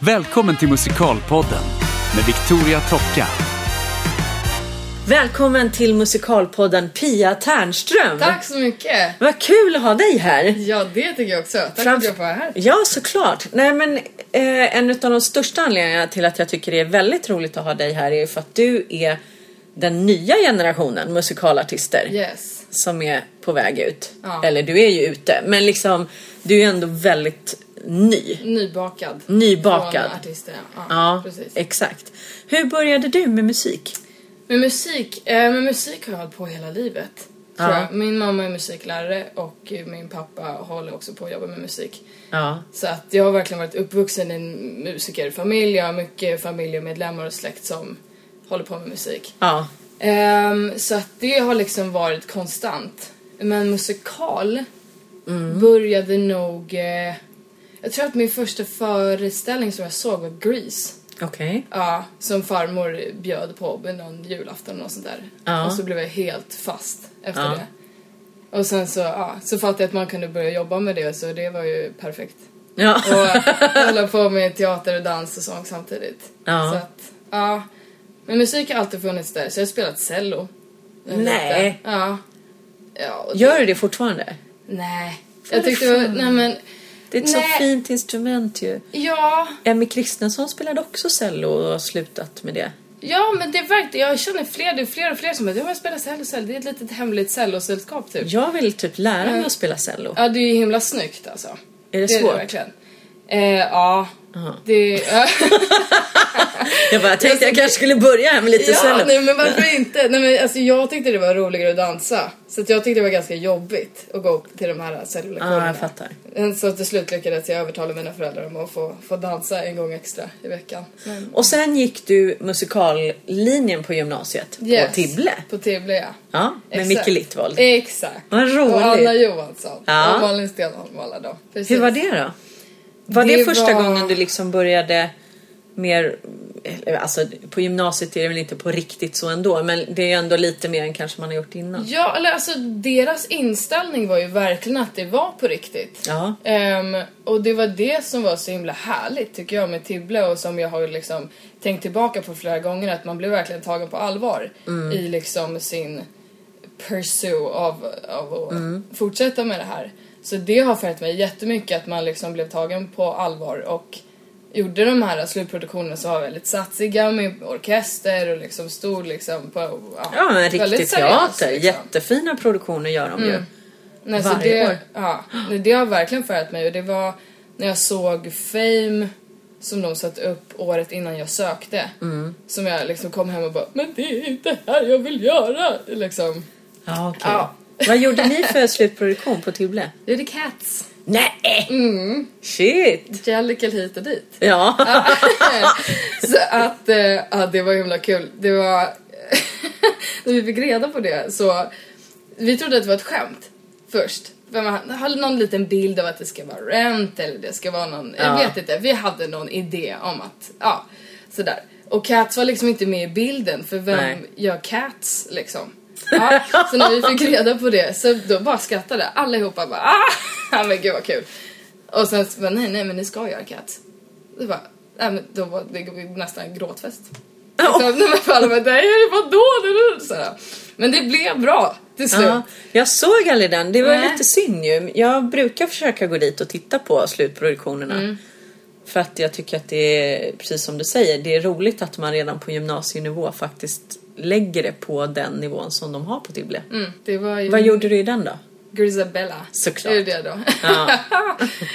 Välkommen till Musikalpodden med Victoria Tocka. Välkommen till musikalpodden Pia Ternström. Tack så mycket! Vad kul att ha dig här. Ja, det tycker jag också. Tack för Framf- att jag får vara här. Ja, såklart. Nej, men, eh, en av de största anledningarna till att jag tycker det är väldigt roligt att ha dig här är för att du är den nya generationen musikalartister Yes. som är på väg ut. Ja. Eller du är ju ute, men liksom du är ändå väldigt ny. Nybakad. Nybakad. Från artister, ja. Ja, precis. exakt. Hur började du med musik? Med musik, eh, med musik har jag hållit på hela livet. Ja. Min mamma är musiklärare och min pappa håller också på att jobba med musik. Ja, Så att jag har verkligen varit uppvuxen i en musikerfamilj. Jag har mycket familjemedlemmar och släkt som håller på med musik. ja, Ehm, så att det har liksom varit konstant. Men musikal Mm. började nog... Eh, jag tror att min första föreställning som jag såg var Grease. okej. Ja, som farmor bjöd på med någon julafton och sånt där. Ja. Och så blev jag helt fast efter Ja. det. Och sen så, ja, så fattade jag att man kunde börja jobba med det så det var ju perfekt. Ja. Och hålla på med teater och dans och sång samtidigt. Ja. Så att, ja. Men musik har alltid funnits där, så jag har spelat cello. Nej. Lite. Ja. ja det- Gör du det fortfarande? Nej. Jag tyckte nej men, Det är ett så Nej. fint instrument ju. ja. Emmy Kristensson spelade också cello och har slutat med det. Ja men det verkar, jag känner fler, är fler och fler som säger jag spelar cello, cello, det är ett litet hemligt cellosällskap typ. Jag vill typ lära mig Mm. att spela cello. Ja det är ju himla snyggt alltså. Är det det är svårt? det verkligen. Eh, ja. Aha. Det, ja. Jag bara jag tänkte jag kanske skulle börja här med lite ja, cello. nej men varför inte? Nej men alltså jag tyckte det var roligare att dansa. Så att jag tyckte det var ganska jobbigt att gå till de här cellolektionerna. Ja, jag fattar. Så till slut lyckades jag övertala mina föräldrar om att få, få dansa en gång extra i veckan. Men, Och sen gick du musikallinjen på gymnasiet Yes. på Tibble. På Tibble ja. Ja, med Exakt. Micke Littvold. Exakt. Vad roligt. Och Anna Johansson. Ja. Och Malin Stenholm och alla dem. Precis. Hur var det då? Var det, Det första var- gången du liksom började mer, alltså på gymnasiet är det väl inte på riktigt så ändå, men det är ändå lite mer än kanske man har gjort innan. Ja, eller alltså deras inställning var ju verkligen att det var på riktigt. Ja. Ehm, och det var det som var så himla härligt tycker jag med Tibble och som jag har liksom tänkt tillbaka på flera gånger att man blev verkligen tagen på allvar i liksom sin pursue av, av att fortsätta med det här. Så det har färgat mig jättemycket att man liksom blev tagen på allvar och gjorde de här slutproduktionerna som var väldigt satsiga med orkester och liksom stod liksom på... Ja, men väldigt riktig teater. liksom. Jättefina produktioner gör de ju. Nej, så Varje det, år. Ja, det har verkligen färgat mig och det var när jag såg Fame som de satte upp året innan jag sökte. Mm. Som jag liksom kom hem och bara Men det är inte det här jag vill göra! Liksom. Ja, okej. Ja. Vad gjorde ni för slutproduktion på Tibble? Är The Cats. Nej! Mm. Shit! Jellicle hit och dit. Ja. så att, eh, ja det var himla kul. Det var, när vi fick reda på det så, vi trodde att det var ett skämt först. För man hade någon liten bild av att det ska vara Rent eller det ska vara någon, Ja. jag vet inte, vi hade någon idé om att, ja, sådär. Och Cats var liksom inte med i bilden för vem Nej. gör Cats liksom? Ja, så när vi fick reda på det så då bara skrattade allihopa bara ah, men gud vad kul. Och sen så bara nej nej men ni ska göra Cats. Det bara, nej men då var det nästan gråtfest. Liksom, nej men för alla bara nej vadå? Det är sådär. Men det blev bra till slut. Ja, jag såg aldrig den. Det var Nej. lite synd ju. Jag brukar försöka gå dit och titta på slutproduktionerna. Mm. För att jag tycker att det är, precis som du säger, det är roligt att man redan på gymnasienivå faktiskt lägger det på den nivån som de har på Tibble. Mm, det ju Vad gjorde du i den då? Grisabella. Såklart. Det är det då. Ja.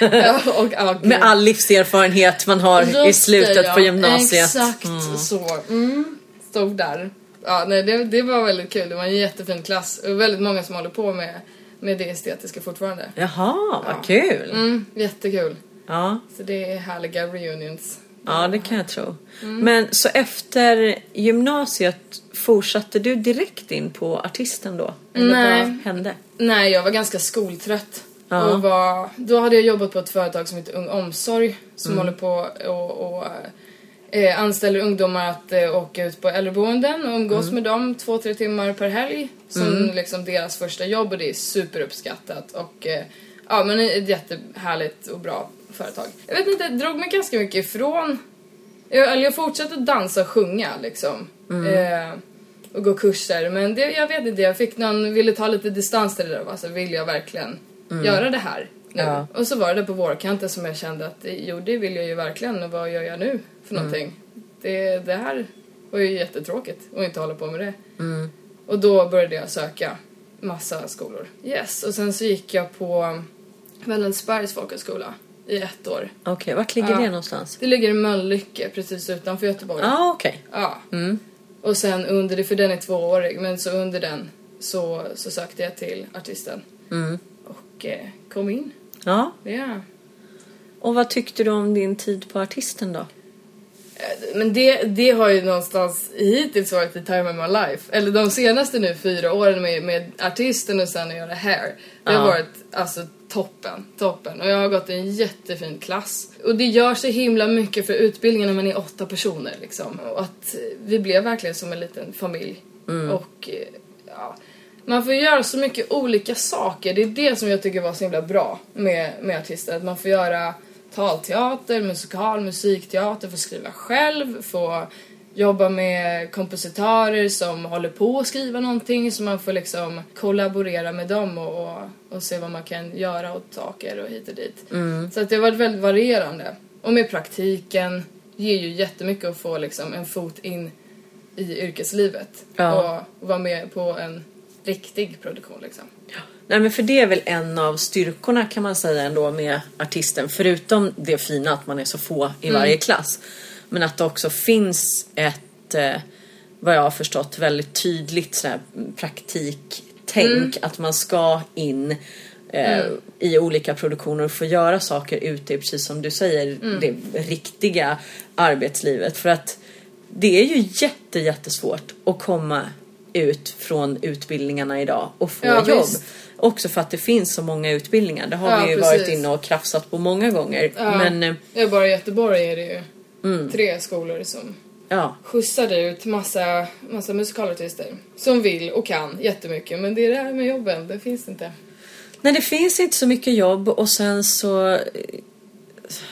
ja, och, ja, Med all livserfarenhet man har i det, slutet på gymnasiet. Exakt så. Mm. Stod där. Ja, nej, det, det var väldigt kul. Det var en jättefin klass. Och väldigt många som håller på med, med det estetiska fortfarande. Jaha, vad kul. Mm, jättekul. Ja. Så det är härliga reunions. Ja, det kan jag tro. Mm. Men så efter gymnasiet fortsatte du direkt in på artisten då? Eller Nej. vad hände? Nej, jag var ganska skoltrött. Ja. Och var, då hade jag jobbat på ett företag som heter Ung Omsorg som Mm. håller på och, och eh, anställer ungdomar att eh, åka ut på äldreboenden och umgås Mm. med dem två, tre timmar per helg som liksom deras första jobb och det är superuppskattat. Och, eh, Ja men ett jättehärligt och bra företag. Jag vet inte, det drog mig ganska mycket ifrån... Jag, eller jag fortsatte dansa och sjunga liksom. Eh, och gå kurser men det, jag vet inte, jag fick någon, ville ta lite distans till det där. Alltså vill jag verkligen göra det här nu? Ja. Och så var det på vårkanten som jag kände att jo det vill jag ju verkligen och vad gör jag nu för någonting? Det, det här var ju jättetråkigt att inte hålla på med det. Och då började jag söka massa skolor. Yes, och sen så gick jag på Vällensbergs folkhögskola i ett år. Okej, vart ligger Ja. det någonstans? Det ligger i Mölnlycke precis utanför Göteborg. Ja, ah, okej. Ja. Och sen under det, för den är tvåårig, men så under den så, så sökte jag till artisten. Och eh, kom in. Ja. Ja. Och vad tyckte du om din tid på artisten då? Eh, Men det, det har ju någonstans hittills varit the time of my life. Eller de senaste nu fyra åren med, med artisten och sen att göra hair. Det har Ja. varit alltså toppen, toppen. Och jag har gått i en jättefin klass. Och det gör så himla mycket för utbildningen när man är åtta personer liksom. Och att vi blev verkligen som en liten familj. Och eh, ja, man får göra så mycket olika saker. Det är det som jag tycker var så himla bra med, med artister. Att man får göra talteater, musikal, musikteater, få skriva själv, få jobba med kompositörer som håller på att skriva någonting så man får liksom kollaborera med dem och, och, och se vad man kan göra åt saker och hit och dit. Så att det har varit väldigt varierande. Och med praktiken ger ju jättemycket att få liksom en fot in i yrkeslivet Ja. och vara med på en riktig produktion liksom. Nej men för det är väl en av styrkorna kan man säga ändå med artisten. Förutom det fina att man är så få i varje klass. Men att det också finns ett, eh, vad jag har förstått, väldigt tydligt sådär praktiktänk. Att man ska in eh, i olika produktioner och få göra saker ute, precis som du säger, det riktiga arbetslivet. För att det är ju jätte, jättesvårt att komma ut från utbildningarna idag och få Ja, jobb. visst. Också för att det finns så många utbildningar. Det har Ja, vi ju precis. varit inne och krafsat på många gånger. Ja. Men eh, bara i Göteborg är det ju tre skolor som ja, skjutsade ut massa, massa musikalartister som vill och kan jättemycket men det är det här med jobben, det finns inte. Nej, det finns inte så mycket jobb och sen så eh,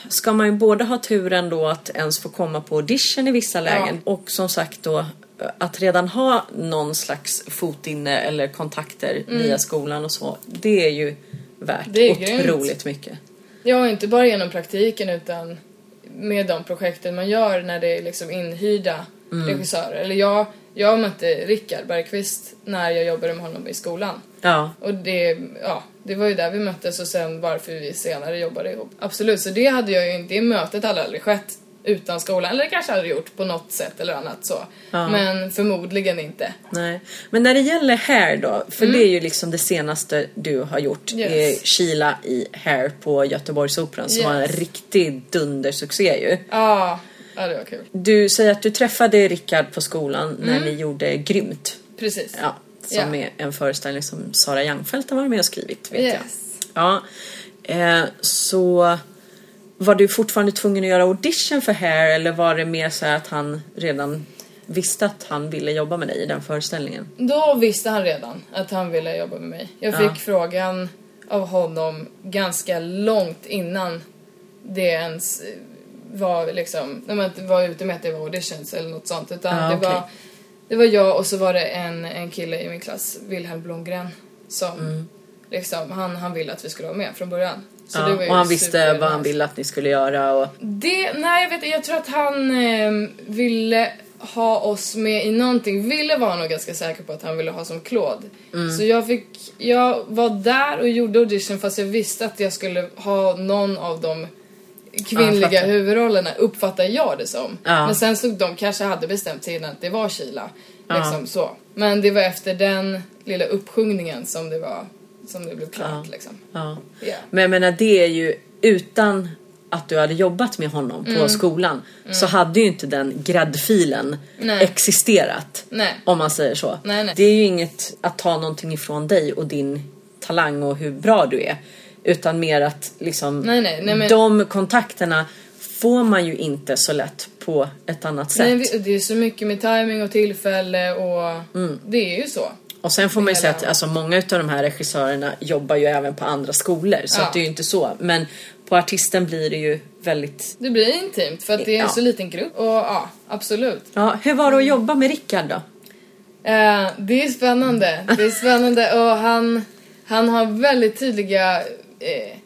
ska man ju både ha turen då att ens få komma på audition i vissa lägen och som sagt då eh, att redan ha någon slags fot inne eller kontakter via skolan och så. Det är ju värt Mm. Det är grymt. otroligt mycket. Ja, inte bara genom praktiken utan med de projekten man gör när det är liksom inhyrda regissörer. Eller jag, jag mötte Rickard Bergqvist när jag jobbade med honom i skolan. Ja, Och det, ja, det var ju där vi möttes och sen varför vi senare jobbade ihop. Absolut, så det hade jag ju inte, det mötet hade aldrig skett utan skolan. Eller det kanske hade gjort på något sätt eller annat så. Ja. Men förmodligen inte. nej. Men när det gäller Hair då, för det är ju liksom det senaste du har gjort. Mm. Yes. Är Sheila i Hair på Göteborgsoperan som Yes. var en riktig dundersuccé ju. Ja, ja det var kul. Du säger att du träffade Rickard på skolan när ni gjorde Grymt. Precis. Ja, som Ja. är en föreställning som Sara Youngfeldt har varit med och skrivit. Vet jag. Yes. Ja, eh, så var du fortfarande tvungen att göra audition för Hair eller var det mer så att han redan visste att han ville jobba med dig i den föreställningen? Då visste han redan att han ville jobba med mig. Jag fick Ja. frågan av honom ganska långt innan det ens eh, var liksom, när man inte var ute med att det var auditions eller något sånt. Utan Ja, det, okej. var, det var jag och så var det en, en kille i min klass, Wilhelm Blomgren, som liksom, han, han ville att vi skulle vara med från början. Så Ja, det var ju och han visste vad han ville att ni skulle göra och Det, nej jag vet jag tror att han eh, ville ha oss med i någonting. Ville var nog ganska säker på att han ville ha som Claude. Så jag fick, jag var där och gjorde audition fast jag visste att jag skulle ha någon av de Ja, kvinnliga fattar. huvudrollerna uppfattar jag det som. Ja. Men sen stod de kanske hade bestämt sig innan att det var Kila. Ja. Liksom så. Men det var efter den lilla uppsjungningen som det var, som det blev klart Ja. liksom. ja. Ja. Men jag menar det är ju utan att du hade jobbat med honom Mm. på skolan så hade ju inte den gräddfilen Nej. existerat. Nej. Om man säger så. Nej. Det är ju inget att ta någonting ifrån dig och din talang och hur bra du är. Utan mer att liksom men- de kontakterna får man ju inte så lätt på ett annat sätt. Nej, det är så mycket med timing och tillfälle och Mm. det är ju så. Och sen får man ju säga att alltså, många av de här regissörerna jobbar ju även på andra skolor. Så Ja. att det är ju inte så. Men på artisten blir det ju väldigt... Det blir intimt för att det är en Ja. så liten grupp. Och ja, absolut. Ja, hur var det att jobba med Rickard då? Eh, det är spännande. Det är spännande och han, han har väldigt tydliga eh,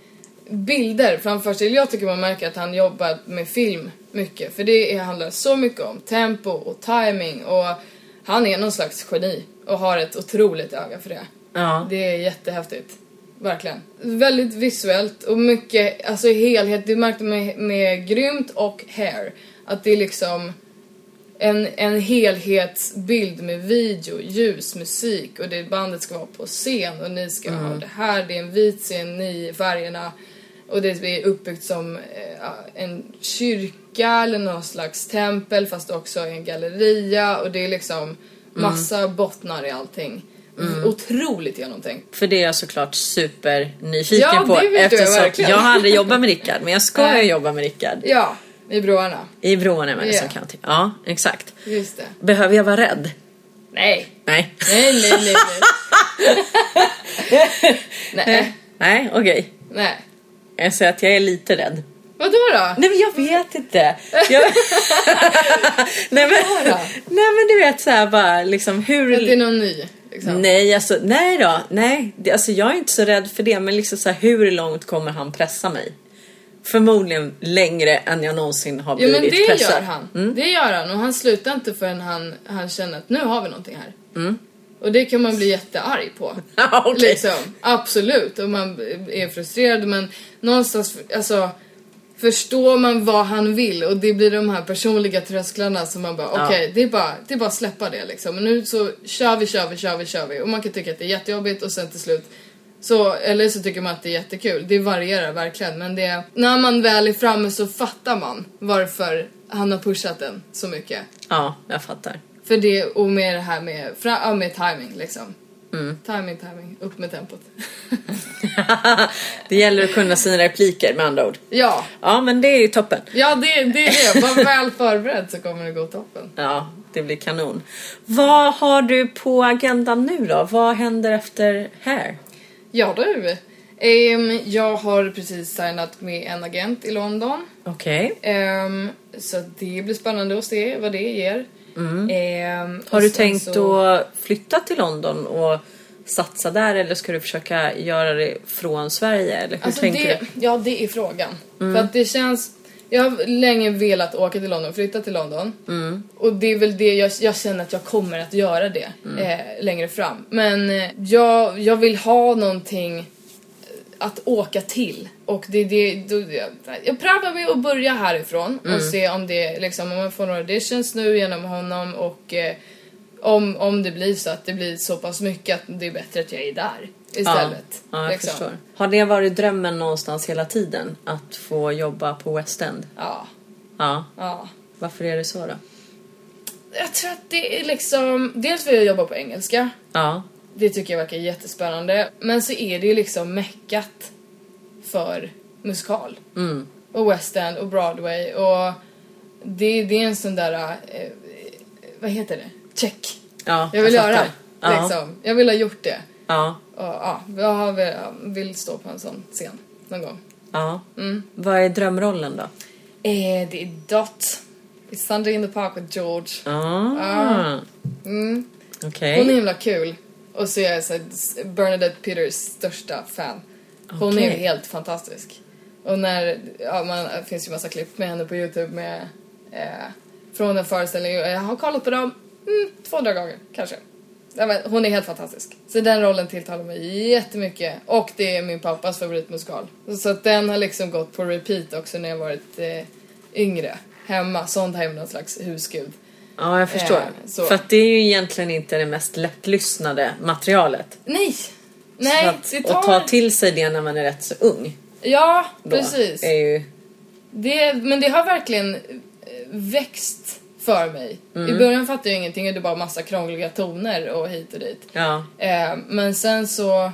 bilder framför sig. Jag tycker man märker att han jobbar med film mycket. För det handlar så mycket om tempo och timing och han är någon slags geni och har ett otroligt öga för det. Ja. Det är jättehäftigt. Verkligen. Väldigt visuellt och mycket, alltså helhet. Du märkte med, med Grymt och Hair att det är liksom en, en helhetsbild med video, ljus, musik och det bandet ska vara på scen och ni ska ha det här, det är en vit scen, ni färgerna och det är uppbyggt som eh, en kyrka eller någon slags tempel fast också en galleria och det är liksom massa bottnar i allting. Otroligt genomtänkt. För det är jag såklart supernyfiken Ja, på. det vet du jag har aldrig jobbat med Rickard, men jag ska ju jobba med Rickard. Ja, i broarna. I Broarna med Ja. som County. Ja, exakt. Just det. Behöver jag vara rädd? Nej. Nej. Nej, nej, nej, nej. nej. Nej, okej. Nej. Jag säger att jag är lite rädd. Vadå då? Nej men jag vet inte. Jag... nej, men... Nej men du vet såhär bara liksom hur... Att det är någon ny? Liksom. Nej, alltså, nej då. Nej, det, alltså, jag är inte så rädd för det. Men liksom så här, hur långt kommer han pressa mig? Förmodligen längre än jag någonsin har Jo blivit men det pressad. gör han. Det gör han och han slutar inte förrän han, han känner att nu har vi någonting här. Och det kan man bli jättearg på. Okej. Liksom. Absolut. Och man är frustrerad men någonstans, alltså Förstår man vad han vill och det blir de här personliga trösklarna som man bara Ja. okej det, är bara, det är bara att släppa det liksom. Men nu så kör vi, kör vi, kör vi, kör vi och man kan tycka att det är jättejobbigt och sen till slut så, eller så tycker man att det är jättekul. Det varierar verkligen men det, när man väl är framme så fattar man varför han har pushat den så mycket. Ja, jag fattar. För det och med det här med, ja, med timing liksom. Mm. Timing, timing, upp med tempot. det gäller att kunna sina repliker med andra ord. ja, Ja, men det är ju toppen. ja det, det är det. Var väl förberedd så kommer det gå toppen. Ja, det blir kanon. Vad har du på agendan nu då? Vad händer efter här? Ja du. Ehm, jag har precis signat med en agent i London. Okej. Ehm, så det blir spännande att se vad det ger. Mm. Har och du tänkt så- att flytta till London och satsa där eller ska du försöka göra det från Sverige? Eller hur Alltså tänker det, du? ja, det är frågan. För att det känns... Jag har länge velat åka till London, flytta till London. Och det är väl det jag, jag känner att jag kommer att göra det eh, längre fram. Men eh, jag, jag vill ha någonting eh, att åka till. Och det det, då, jag, prövar med att börja härifrån och se om det liksom, om jag får några auditions nu genom honom och eh, om, om det blir så att det blir så pass mycket att det är bättre att jag är där istället. Ja, ja jag liksom. förstår. Har det varit drömmen någonstans hela tiden? Att få jobba på West End? Ja, Ja. ja. Varför är det så då? Jag tror att det är liksom, dels vill jag jobba på engelska. Ja. Det tycker jag verkar jättespännande. Men så är det ju liksom meckat för musikal. Mm. Och West End och Broadway och det, det är en sån där, eh, vad heter det? Check. Ja, Jag vill göra. fattar. Ja. Liksom. Jag vill ha gjort det. Ja. Och ja, jag jag vill stå på en sån scen någon gång. ja. Mm. Vad är drömrollen då? Eh, det är Dot. I Sunday in the Park with George. Ah. Mm. Okej. Hon är himla kul. Och så är jag så här, Bernadette Peters största fan. Hon är Okej. helt fantastisk. Och när, ja man, det finns ju massa klipp med henne på Youtube med eh, från en föreställning. Jag har kollat på dem mm, 200 gånger kanske. Ja, men hon är helt fantastisk. Så den rollen tilltalar mig jättemycket. Och det är min pappas favoritmusikal. Så att den har liksom gått på repeat också när jag varit eh, yngre. Hemma, Sondheim, någon slags husgud. Ja, jag förstår. Eh. För att det är ju egentligen inte det mest lättlyssnade materialet. Nej! Nej, att, det Och tar... ta till sig det när man är rätt så ung. Ja, precis. Är ju... Det, men det har verkligen eh, växt för mig. Mm. I början fattade jag ingenting och det var massa krångliga toner och hit och dit. Ja. Eh, men sen så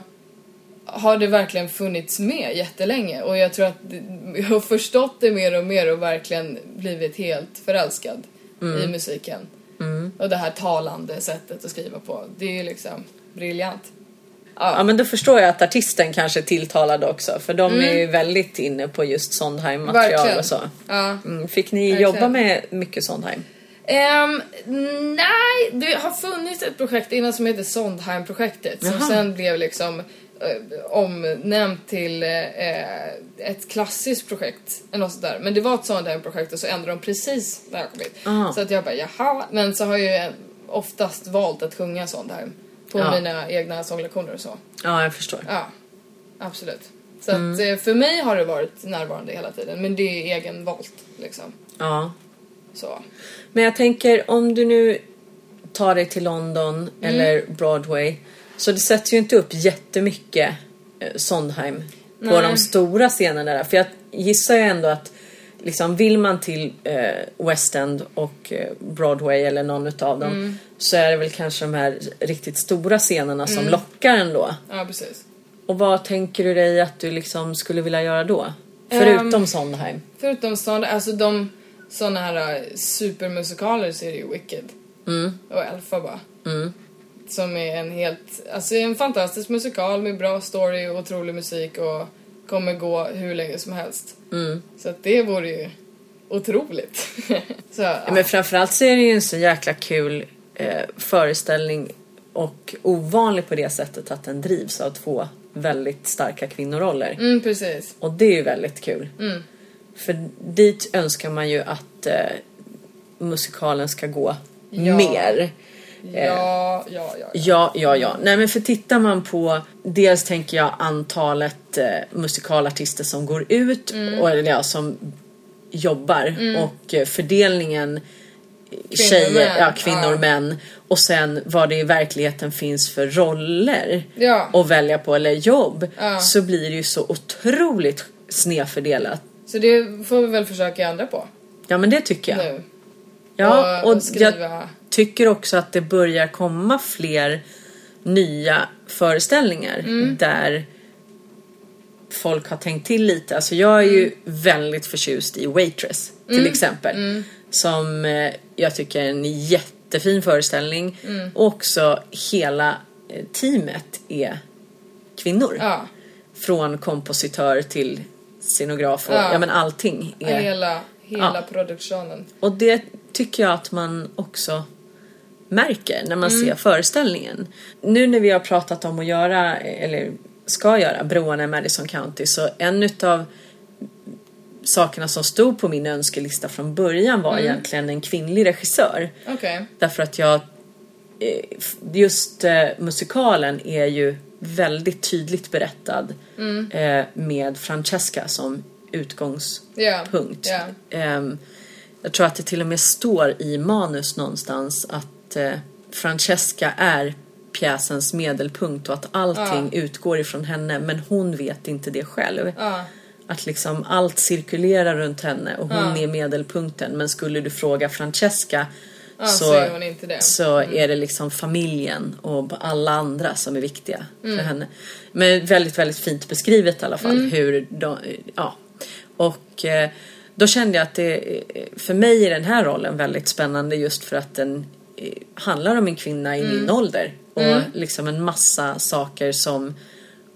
har det verkligen funnits med jättelänge och jag tror att jag har förstått det mer och mer och verkligen blivit helt förälskad. I musiken. Och det här talande sättet att skriva på. Det är liksom, briljant. Ja men då förstår jag att artisten kanske är tilltalad också för de är ju väldigt inne på just Sondheim-material Mm. Och så. Ja. Mm, fick ni Verkligen. jobba med mycket Sondheim? Ehm, nej, det har funnits ett projekt innan som heter Sondheim-projektet som sen blev liksom omnämnt till eh, ett klassiskt projekt eller något sånt där. Men det var ett Sondheim-projekt och så ändrade de precis när jag kom hit. Aha. Så att jag bara jaha, men så har jag ju oftast valt att sjunga Sondheim på Ja. mina egna sånglektioner och så. Ja, jag förstår. Ja, absolut. Så att eh, för mig har det varit närvarande hela tiden men det är egenvalt liksom. Ja. Så. Men jag tänker om du nu tar dig till London Mm. eller Broadway så det sätts ju inte upp jättemycket eh, Sondheim på Nej. de stora scenerna där. För jag gissar ju ändå att liksom vill man till eh, West End och eh, Broadway eller någon utav dem Mm. så är det väl kanske de här riktigt stora scenerna som lockar ändå. Ja, precis. Och vad tänker du dig att du liksom skulle vilja göra då? Förutom Ehm, Sondheim. Förutom sådana, alltså de såna här eh, supermusikaler så är det ju Wicked. Mm. Och Elfa Som är en helt, alltså en fantastisk musikal med bra story och otrolig musik och kommer gå hur länge som helst. Mm. Så att det vore ju otroligt. så. Ja, Men framförallt så är det ju en så jäkla kul eh, föreställning och ovanlig på det sättet att den drivs av två väldigt starka kvinnoroller. Mm, precis. Och det är ju väldigt kul. Mm. För dit önskar man ju att eh, musikalen ska gå Ja. mer. Ja, ja, ja. ja. Ja, ja, ja. Nej men för tittar man på dels tänker jag antalet eh, musikalartister som går ut Mm. och eller ja, som jobbar och eh, fördelningen tjejer, män. ja, kvinnor, Ja. män och sen vad det i verkligheten finns för roller Ja. att välja på eller jobb Ja. så blir det ju så otroligt snedfördelat. Så det får vi väl försöka ändra på Ja men det tycker jag. nu. Ja, och, och och skriva... jag tycker också att det börjar komma fler nya föreställningar Mm. där folk har tänkt till lite. Alltså jag är Mm. ju väldigt förtjust i Waitress till exempel. Mm. Som eh, jag tycker är en jättefin föreställning. Mm. Och också hela eh, teamet är kvinnor. Ja, Från kompositör till scenograf och Ja. ja men allting är hela, hela Ja. produktionen. och det tycker jag att man också märker när man ser föreställningen. Nu när vi har pratat om att göra, eller ska göra, broarna i Madison County så en utav sakerna som stod på min önskelista från början var egentligen en kvinnlig regissör. Okej. Därför att jag eh, just eh, musikalen är ju väldigt tydligt berättad eh, med Francesca som utgångspunkt. Ja. Ehm, jag tror att det till och med står i manus någonstans att eh, Francesca är pjäsens medelpunkt och att allting utgår ifrån henne men hon vet inte det själv. Ja. Att liksom allt cirkulerar runt henne och hon är medelpunkten men skulle du fråga Francesca Ja, så, så är det. så är det liksom familjen och alla andra som är viktiga för henne. Men väldigt, väldigt fint beskrivet i alla fall hur de, ja. Och eh, då kände jag att det eh, för mig är den här rollen väldigt spännande just för att den handlar om en kvinna i min ålder och liksom en massa saker som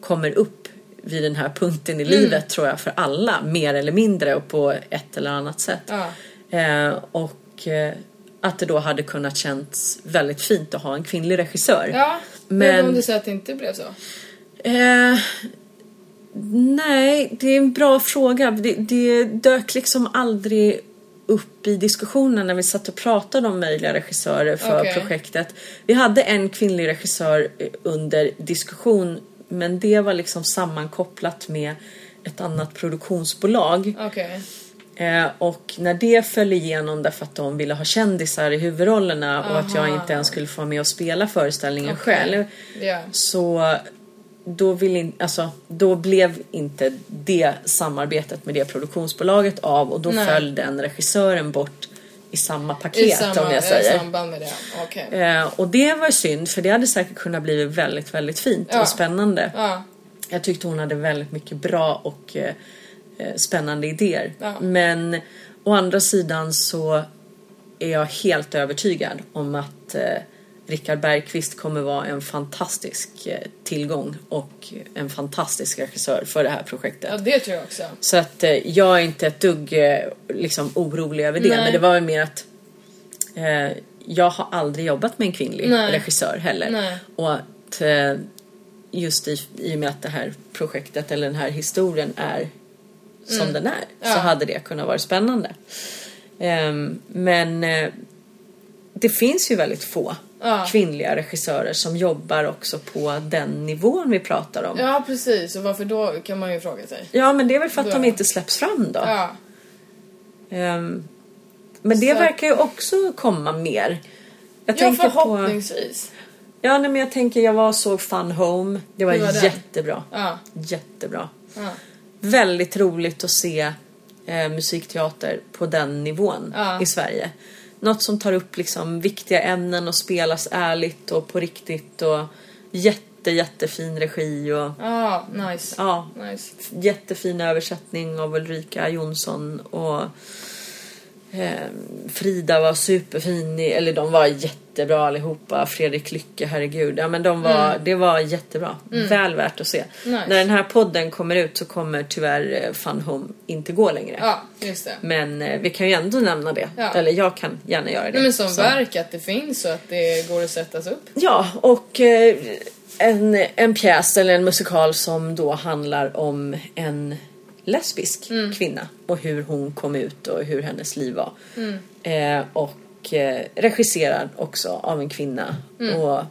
kommer upp vid den här punkten i livet tror jag för alla mer eller mindre och på ett eller annat sätt. Ja. Eh, och eh, att det då hade kunnat känts väldigt fint att ha en kvinnlig regissör. Ja, men... Men- om du säger att det inte blev så? Eh, nej, det är en bra fråga. Det, det dök liksom aldrig upp i diskussionen när vi satt och pratade om möjliga regissörer för Okej. projektet. Vi hade en kvinnlig regissör eh, under diskussion men det var liksom sammankopplat med ett annat produktionsbolag. Okej. Eh, och när det föll igenom därför att de ville ha kändisar i huvudrollerna och att jag Aha. inte ens skulle få vara med och spela föreställningen Okej. själv. Ja. Så då, vill in, alltså, då blev inte det samarbetet med det produktionsbolaget av och då Nej. föll den regissören bort i samma I paket samma, om jag I säger. det, okej. Eh, och det var synd för det hade säkert kunnat bli väldigt, väldigt fint Ja. och spännande. Ja. Jag tyckte hon hade väldigt mycket bra och eh, eh, spännande idéer. Ja. Men å andra sidan så är jag helt övertygad om att eh, Rickard Bergqvist kommer vara en fantastisk eh, tillgång och en fantastisk regissör för det här projektet. Ja, det tror jag också. Så att eh, jag är inte ett dugg eh, liksom, orolig över det. Nej. Men det var väl mer att eh, jag har aldrig jobbat med en kvinnlig Nej. regissör heller. Nej. Och att just i, i och med att det här projektet eller den här historien är som den är så Mm. Ja. hade det kunnat vara spännande. Ehm, men eh, det finns ju väldigt få Ja. kvinnliga regissörer som jobbar också på den nivån vi pratar om. Ja, precis. Och varför då kan man ju fråga sig. Ja, men det är väl för att Då- de inte släpps fram då. Ja, Ehm, men det Så- verkar ju också komma mer. Jag ja tänker på... förhoppningsvis. Ja, nej, men jag tänker jag var och såg Fun Home. Det var, var jättebra. Ja, Jättebra. ja. Väldigt roligt att se eh, musikteater på den nivån i Sverige. Något som tar upp liksom viktiga ämnen och spelas ärligt och på riktigt och jätte jättefin regi och Ja, nice. ja, Nice. jättefin översättning av Ulrika Jonsson och eh, Frida var superfin, i, eller de var jättebra allihopa. Fredrik Lycke, herregud. Ja men de var, det var jättebra. Väl värt att se. Mm. Nice. När den här podden kommer ut så kommer tyvärr eh, Fun Home inte gå längre. Ja, just det. Men eh, vi kan ju ändå nämna det. Ja. Eller jag kan gärna göra det. Nej, men som Så- verk att det finns och att det går att sättas upp. Ja, och eh, en, en pjäs eller en musikal som då handlar om en lesbisk Mm. kvinna och hur hon kom ut och hur hennes liv var. Mm. Eh, och eh, regisserad också av en kvinna. Mm. Och,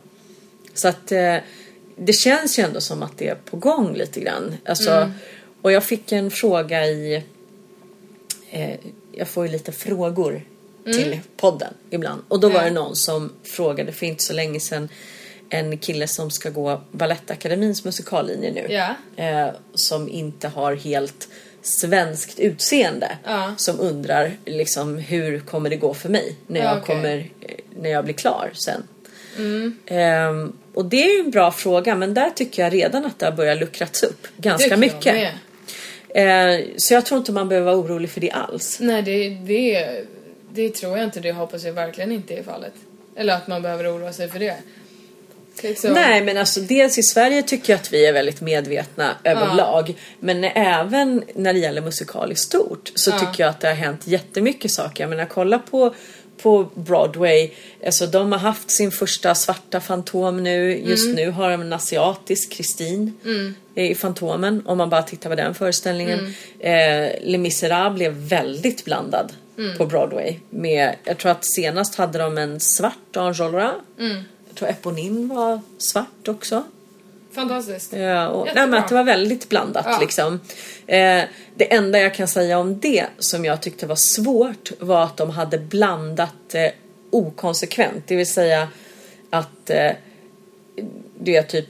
så att eh, det känns ju ändå som att det är på gång lite grann. Alltså, Mm. Och jag fick en fråga i eh, jag får ju lite frågor till podden ibland. Och då var Mm. Det någon som frågade för inte så länge sedan en kille som ska gå Balettakademins musikallinje nu. Ja. Eh, som inte har helt svenskt utseende. Ja. Som undrar liksom hur kommer det gå för mig när Ja, jag okej. kommer eh, när jag blir klar sen. Mm. Ehm, och det är ju en bra fråga men där tycker jag redan att det har börjat luckrats upp ganska jag mycket. Eh, så jag tror inte man behöver vara orolig för det alls. Nej, det, det, det tror jag inte. Det hoppas jag verkligen inte är fallet. Eller att man behöver oroa sig för det. Liksom. Nej men alltså dels i Sverige tycker jag att vi är väldigt medvetna överlag. Men även när det gäller musikal i stort så Ja. tycker jag att det har hänt jättemycket saker. Jag menar kolla på, på Broadway. Alltså de har haft sin första svarta fantom nu. Just Mm. nu har de en asiatisk Kristin i Fantomen. Om man bara tittar på den föreställningen. Mm. Eh, Les Misérables blev väldigt blandad Mm. på Broadway. Med, jag tror att senast hade de en svart Enjolras. Mm. Jag tror Eponine var svart också. Fantastiskt. Ja, och, nej, men att det var väldigt blandat Ja. liksom. Eh, det enda jag kan säga om det som jag tyckte var svårt var att de hade blandat eh, okonsekvent. Det vill säga att eh, det är typ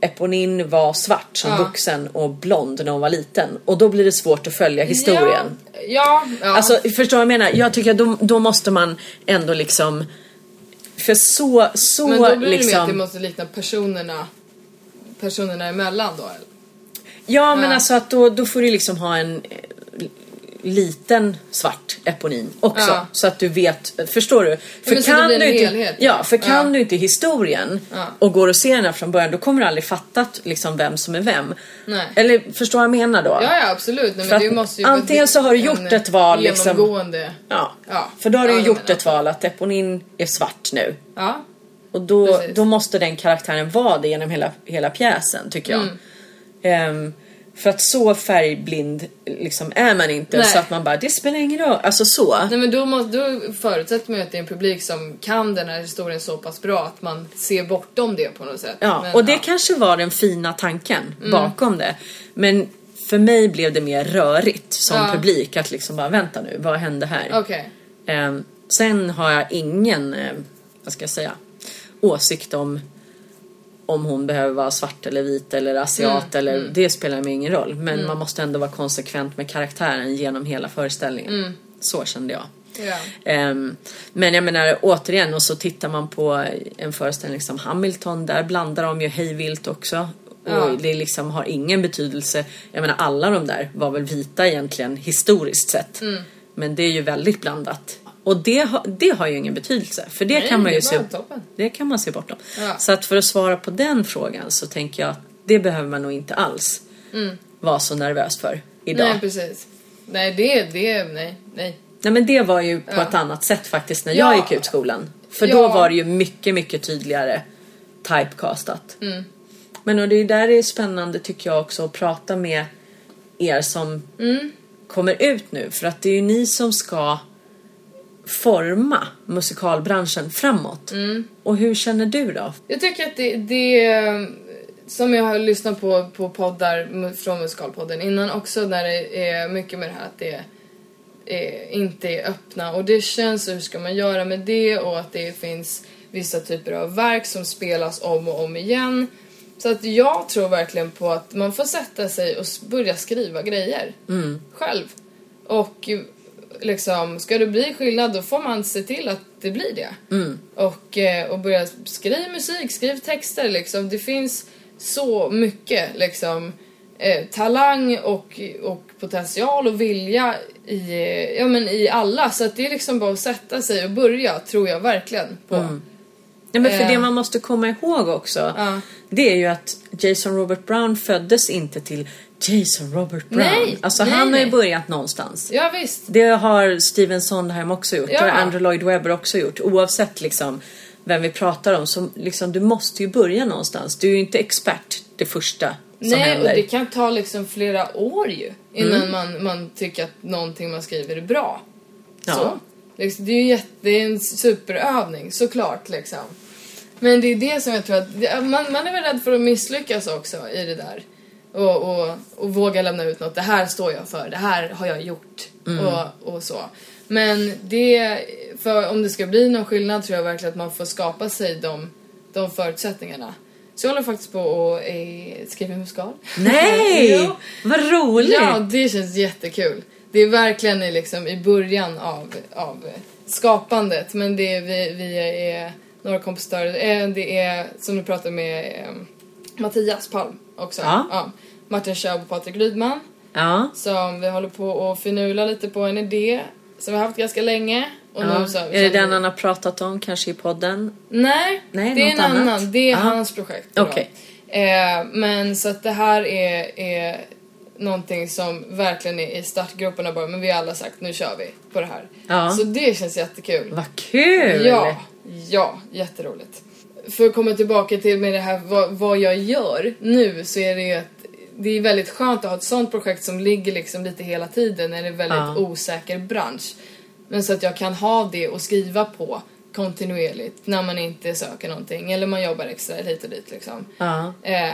Eponine var svart som Ja. vuxen och blond när hon var liten. Och då blir det svårt att följa historien. Ja, ja, ja. Alltså förstår du vad jag menar? Jag tycker att då, då måste man ändå liksom för så, så men då blir det liksom... mer att det måste likna personerna personerna emellan då. eller? Ja men Ja. alltså att då, då får du liksom ha en liten svart eponin också. Ja. Så att du vet, förstår du? För blir en du inte, ja, för kan Ja. du inte historien Ja. och går och ser den här från början då kommer du aldrig fatta att, liksom vem som är vem. Nej. Eller förstår du vad jag menar då? Ja, ja absolut. Nej, men att måste ju antingen så har du gjort ett val, liksom-. Ja. Ja. För då har du Ja, ju gjort ett val att eponin är svart nu. Ja. Och då, Precis. då måste den karaktären vara det genom hela, hela pjäsen tycker jag. Mm. Ehm, för att så färgblind liksom är man inte Nej. så att man bara det spelar ingen roll. Alltså så. Nej men då, måste, då förutsätter man ju att det är en publik som kan den här historien så pass bra att man ser bortom det på något sätt. Ja, Men, och det ja. Mm. kanske var den fina tanken bakom det. Men för mig blev det mer rörigt som Ja. publik att liksom bara vänta nu, vad hände här? Okej. Ehm, sen har jag ingen, eh, vad ska jag säga, åsikt om om hon behöver vara svart eller vit eller asiat Mm, eller det spelar mig ingen roll. Men man måste ändå vara konsekvent med karaktären genom hela föreställningen. Mm. Så kände jag. Ja. Ehm, men jag menar återigen och så tittar man på en föreställning som Hamilton. Där blandar de ju hejvilt också. Ja. Och det liksom har ingen betydelse. Jag menar alla de där var väl vita egentligen historiskt sett. Mm. Men det är ju väldigt blandat. Och det, har- det har ju ingen betydelse. För det Nej, kan man ju se, toppen. det kan man se bortom. Ja. Så att för att svara på den frågan så tänker jag att det behöver man nog inte alls vara så nervös för idag. Mm. Nej, precis. Nej, det, det, nej, nej. Nej men det var ju på Ja. ett annat sätt faktiskt när Ja. jag gick ut skolan. För då var det ju mycket, mycket tydligare typecastat. Mm. Men och det är där det är spännande tycker jag också att prata med er som Mm. kommer ut nu. För att det är ju ni som ska forma musikalbranschen framåt. Mm. Och hur känner du då? Jag tycker att det, det som jag har lyssnat på på poddar från Musikalpodden innan också när det är mycket med det här att det är, inte är öppna och det känns hur ska man göra med det och att det finns vissa typer av verk som spelas om och om igen. Så att jag tror verkligen på att man får sätta sig och börja skriva grejer själv. Och liksom, ska det bli skillnad då får man se till att det blir det. Och, eh, och börja skriva musik, skriv texter liksom. Det finns så mycket liksom eh, talang och, och potential och vilja i, eh, ja, men i alla. Så att det är liksom bara att sätta sig och börja, tror jag verkligen på. Ja, men för Eh. det man måste komma ihåg också. Ja. Det är ju att Jason Robert Brown föddes inte till Jason Robert Brown. Nej, alltså nej, han har ju börjat någonstans. Ja visst. Det har Steven Sondheim också gjort. Ja. Det har Andrew Lloyd Webber också gjort. Oavsett liksom vem vi pratar om. Så liksom, du måste ju börja någonstans. Du är ju inte expert det första som Nej, händer. och det kan ta liksom flera år ju innan man, man tycker att någonting man skriver är bra. Ja. Så. Liksom, det är ju jätte, det är en superövning såklart liksom. Men det är det som jag tror att, man, man är väl rädd för att misslyckas också i det där. Och, och, och våga lämna ut något, det här står jag för, det här har jag gjort. Och, och så. Men det, för om det ska bli någon skillnad tror jag verkligen att man får skapa sig de, de förutsättningarna. Så jag håller faktiskt på att eh, skriva musikal. Nej! Vad roligt! Ja, det känns jättekul. Det är verkligen i, liksom, i början av, av skapandet. Men det är, vi, vi är några kompositörer. Eh, Det är som du pratade med eh, Mattias Palm också. Ja. Martin Schaub och Patrik Rydman. Ja. Som vi håller på att finula lite på en idé som vi har haft ganska länge. Och ja. nu så, Är det den han har pratat om kanske i podden? Nej, Nej, det är en annat. annan. Det är Ja. hans projekt. Okej. Eh, men så att det här är, är någonting som verkligen är i startgroparna bara, men vi har alla sagt nu kör vi på det här. Ja. Så det känns jättekul. Vad kul! Ja, ja, jätteroligt. För att komma tillbaka till med det här vad, vad jag gör nu så är det ju att det är väldigt skönt att ha ett sånt projekt som ligger liksom lite hela tiden när det är en väldigt Ja. osäker bransch. Men så att jag kan ha det och skriva på kontinuerligt när man inte söker någonting eller man jobbar extra hit och dit liksom. Ja. Eh,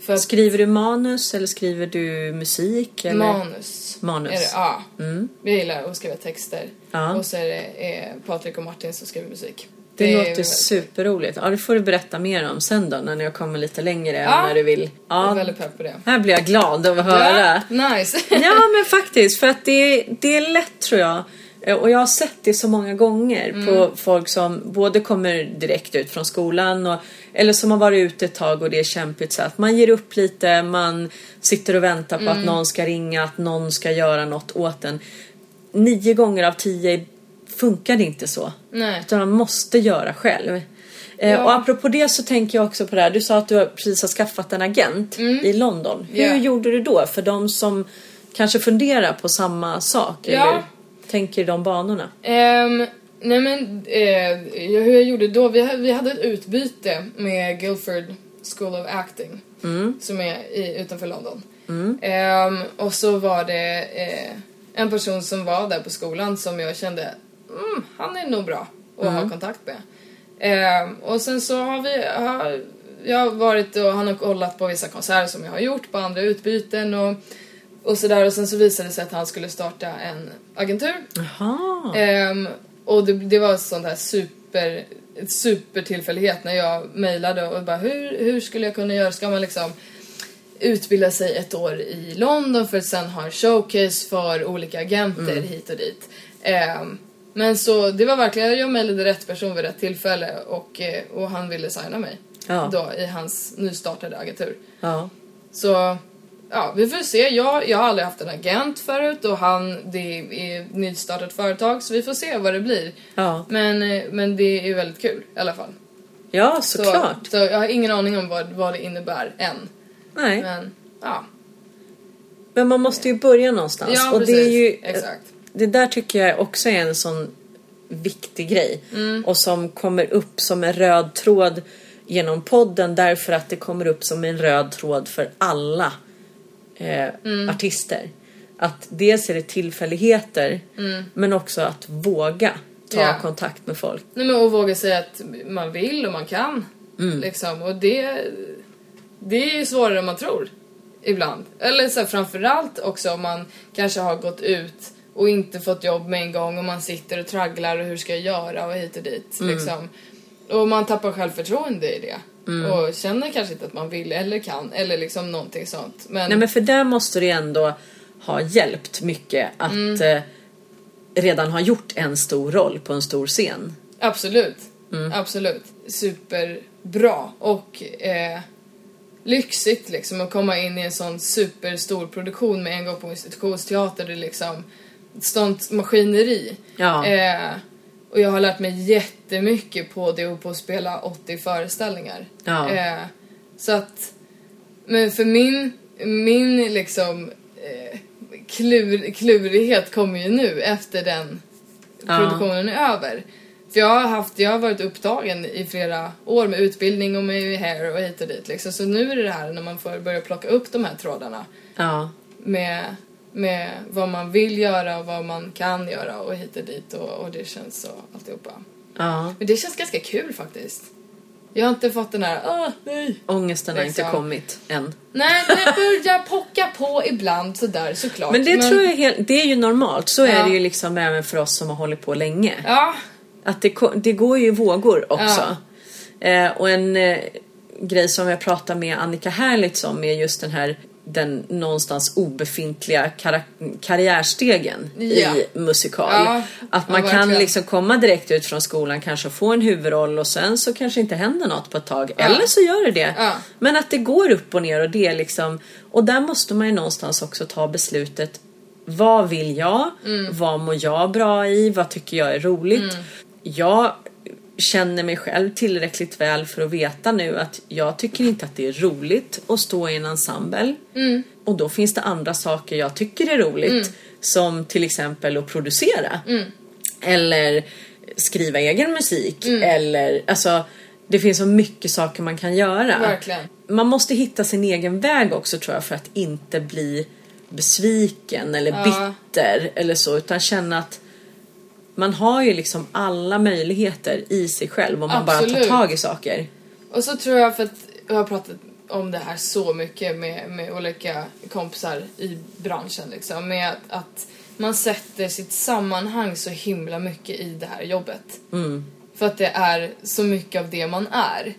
för Skriver du manus eller skriver du musik? Eller? manus. Manus. Är det, ja. Mm. Jag gillar att skriva texter. Ja. Och så är det eh, Patrik och Martin som skriver musik. Det, är låter väldigt- superroligt. Ja, det får du berätta mer om sen då när jag kommer lite längre Ja. när du vill. Jag är Ja, väldigt pepp på det. här blir jag glad av att höra. Ja, nice. Ja men faktiskt för att det, det är lätt tror jag. Eh, Och jag har sett det så många gånger på folk som både kommer direkt ut från skolan och, eller som har varit ute ett tag och det är kämpigt så att man ger upp lite, man sitter och väntar på att någon ska ringa, att någon ska göra något åt en. Nio gånger av tio funkar det inte så. Nej. Utan man måste göra själv. Eh, Ja. Och apropå det så tänker jag också på det här. Du sa att du precis har skaffat en agent i London. Hur Ja. gjorde du då? För de som kanske funderar på samma sak. Ja. Eller tänker i de banorna. Ehm, nej men, eh, hur jag gjorde då, vi, vi hade ett utbyte med Guildford School of Acting. Som är i, utanför London. Ehm, och så var det eh, en person som var där på skolan som jag kände, mm, han är nog bra att ha kontakt med. Ehm, och sen så har vi, har, jag har varit och han har kollat på vissa konserter som jag har gjort på andra utbyten och, och sådär och sen så visade det sig att han skulle starta en agentur. Jaha. Ehm, och det, det var sån där super, supertillfällighet när jag mejlade och bara hur, hur skulle jag kunna göra? Ska man liksom utbilda sig ett år i London för att sen ha en showcase för olika agenter hit och dit. Ehm, men så det var verkligen, jag mejlade rätt person vid rätt tillfälle och, eh, och han ville signa mig Ja. då i hans nystartade agentur. Ja. Så ja, vi får se. Jag, jag har aldrig haft en agent förut och han, det är nystartat företag så vi får se vad det blir. Ja, Men, eh, men det är väldigt kul i alla fall. ja Så, såklart. så jag har ingen aning om vad, vad det innebär än. Nej. Men ja, Men man måste ju börja någonstans. ja och precis. det är ju Exakt. Det där tycker jag också är en sån viktig grej. Mm. Och som kommer upp som en röd tråd genom podden därför att det kommer upp som en röd tråd för alla eh, Mm. artister. Att dels är det tillfälligheter men också att våga ta Mm. Ja. kontakt med folk. Nej men att våga säga att man vill och man kan. Mm. Liksom. Och det, det är svårare än man tror. Ibland. Eller så här, framförallt också om man kanske har gått ut och inte fått jobb med en gång och man sitter och tragglar och hur ska jag göra och hit och dit. Mm. Liksom. Och man tappar självförtroende i det. Mm. Och känner kanske inte att man vill eller kan eller liksom någonting sånt. Men, Nej men för där måste det ändå ha hjälpt mycket att Mm. eh, redan ha gjort en stor roll på en stor scen. Absolut. Mm. Absolut. Superbra och eh, lyxigt liksom att komma in i en sån superstor produktion med en gång på institutionsteater. Det är liksom sånt maskineri. Ja. Eh, och jag har lärt mig jättemycket på det och på att spela 80 föreställningar. Ja. Eh, så att, men för min, min liksom eh, klur, klurighet kommer ju nu efter den Ja. produktionen är över. För jag har, haft, jag har varit upptagen i flera år med utbildning och med hair och hit och dit liksom. Så nu är det det här när man får börja plocka upp de här trådarna Ja. med, med vad man vill göra och vad man kan göra och hit och dit och, och det känns så alltihopa. ja. Men det känns ganska kul faktiskt. Jag har inte fått den här, åh nej. Ångesten har inte Liksom. kommit än. Nej, men det börjar pocka på ibland sådär såklart. Men det tror jag är helt, det är ju normalt. Så är Ja. det ju liksom även för oss som har hållit på länge. Ja, Att det, det går ju i vågor också. Eh, och en eh, grej som jag pratade med Annika Herlitz om är just den här den någonstans obefintliga kara- karriärstegen Ja. i musikal. Ja, Att man ja, kan liksom komma direkt ut från skolan, kanske få en huvudroll och sen så kanske inte händer något på ett tag. Eller så gör det det. Men att det går upp och ner och det är liksom och där måste man ju någonstans också ta beslutet vad vill jag? Mm. Vad mår jag bra i? Vad tycker jag är roligt? Jag känner mig själv tillräckligt väl för att veta nu att jag tycker inte att det är roligt att stå i en ensemble. Mm. Och då finns det andra saker jag tycker är roligt. Som till exempel att producera. Mm. Eller skriva egen musik. Mm. Eller alltså det finns så mycket saker man kan göra. verkligen. Man måste hitta sin egen väg också tror jag för att inte bli besviken eller Ja. bitter eller så utan känna att man har ju liksom alla möjligheter i sig själv om man bara tar Absolut. tag i saker. Och så tror jag för att jag har pratat om det här så mycket med, med olika kompisar i branschen liksom. Med att, att man sätter sitt sammanhang så himla mycket i det här jobbet. För att det är så mycket av det man är.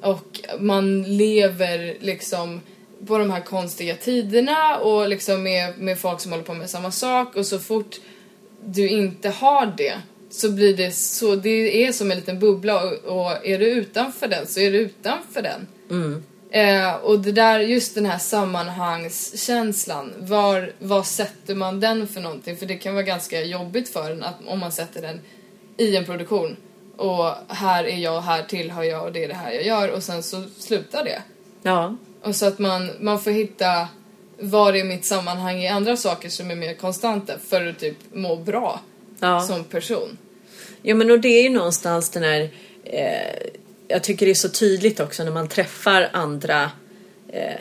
Och man lever liksom på de här konstiga tiderna och liksom med, med folk som håller på med samma sak och så fort du inte har det så blir det så, det är som en liten bubbla och, och är du utanför den så är du utanför den. Eh, och det där, just den här sammanhangskänslan, var, var sätter man den för någonting? För det kan vara ganska jobbigt för en att, om man sätter den i en produktion och här är jag, här tillhör jag och det är det här jag gör och sen så slutar det. Ja, Och så att man, man får hitta vad är mitt sammanhang i andra saker som är mer konstanta för att typ må bra ja. som person. Ja men och det är ju någonstans den här eh, Jag tycker det är så tydligt också när man träffar andra eh,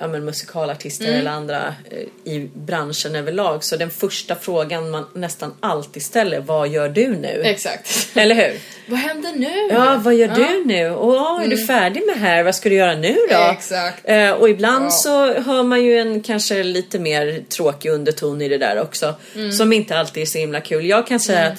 ja, men musikalartister Mm. eller andra eh, i branschen överlag så den första frågan man nästan alltid ställer vad gör du nu? Exakt. Eller hur? vad händer nu? Ja, vad gör Ja. Mm. du nu? Och ja, är du färdig med här? Vad ska du göra nu då? Exakt. Eh, och ibland Ja. så hör man ju en kanske lite mer tråkig underton i det där också. Mm. Som inte alltid är så himla kul. Jag kan säga att eh,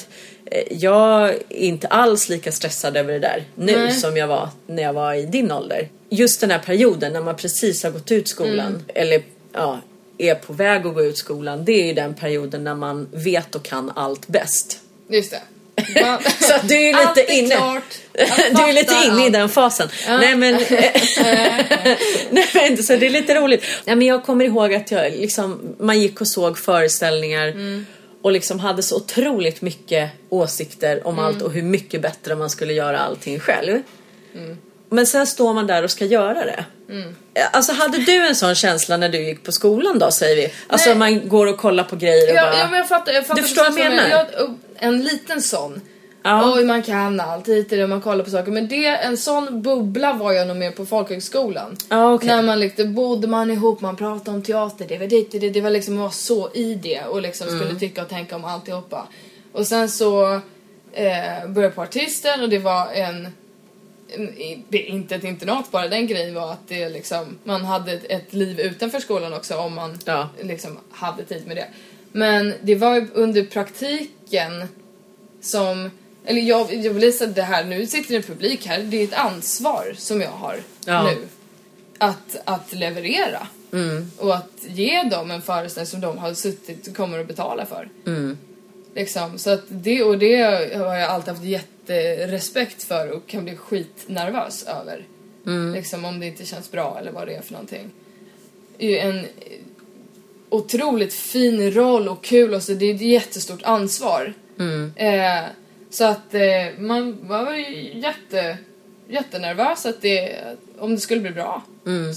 jag är inte alls lika stressad över det där nu Nej. som jag var när jag var i din ålder. Just den här perioden när man precis har gått ut skolan. Mm. Eller ja, är på väg att gå ut skolan. Det är ju den perioden när man vet och kan allt bäst. Just det. Så du är Allt lite är inne. klart. Du är lite inne i allt. den fasen. Nej men, nej, men så det är lite roligt. Nej, men jag kommer ihåg att jag, liksom, man gick och såg föreställningar Mm. Och liksom hade så otroligt mycket åsikter Mm. om allt och hur mycket bättre man skulle göra allting själv. Mm. Men sen står man där och ska göra det. Alltså hade du en sån känsla när du gick på skolan då säger vi? Alltså Nej. man går och kollar på grejer och Ja, bara... ja, men jag fattar, jag fattar Du förstår vad jag menar? Jag, en liten sån. Ja. Oj, man kan allt hit och man kollar på saker. Men det, en sån bubbla var jag nog med på folkhögskolan. Ja, okej. När man liksom, bodde man ihop, man pratade om teater, det var dit, det, det var liksom, man var så i det och liksom Mm. skulle tycka och tänka om alltihopa. Och sen så eh, började på artisten och det var en en- inte ett internat bara, den grejen var att det liksom, man hade ett, ett liv utanför skolan också om man Ja. liksom hade tid med det. Men det var under praktiken som, eller jag, jag vill säga det här, nu sitter det en publik här, det är ett ansvar som jag har Ja. nu. Att, att leverera. Och att ge dem en föreställning som de har suttit och kommer att betala för. Liksom, så att det, och det har jag alltid haft jätterespekt för och kan bli skitnervös över. Liksom om det inte känns bra eller vad det är för någonting. Det är ju en otroligt fin roll och kul och så det är ett jättestort ansvar. Eh, så att eh, man var ju jätte, jättenervös att det, om det skulle bli bra.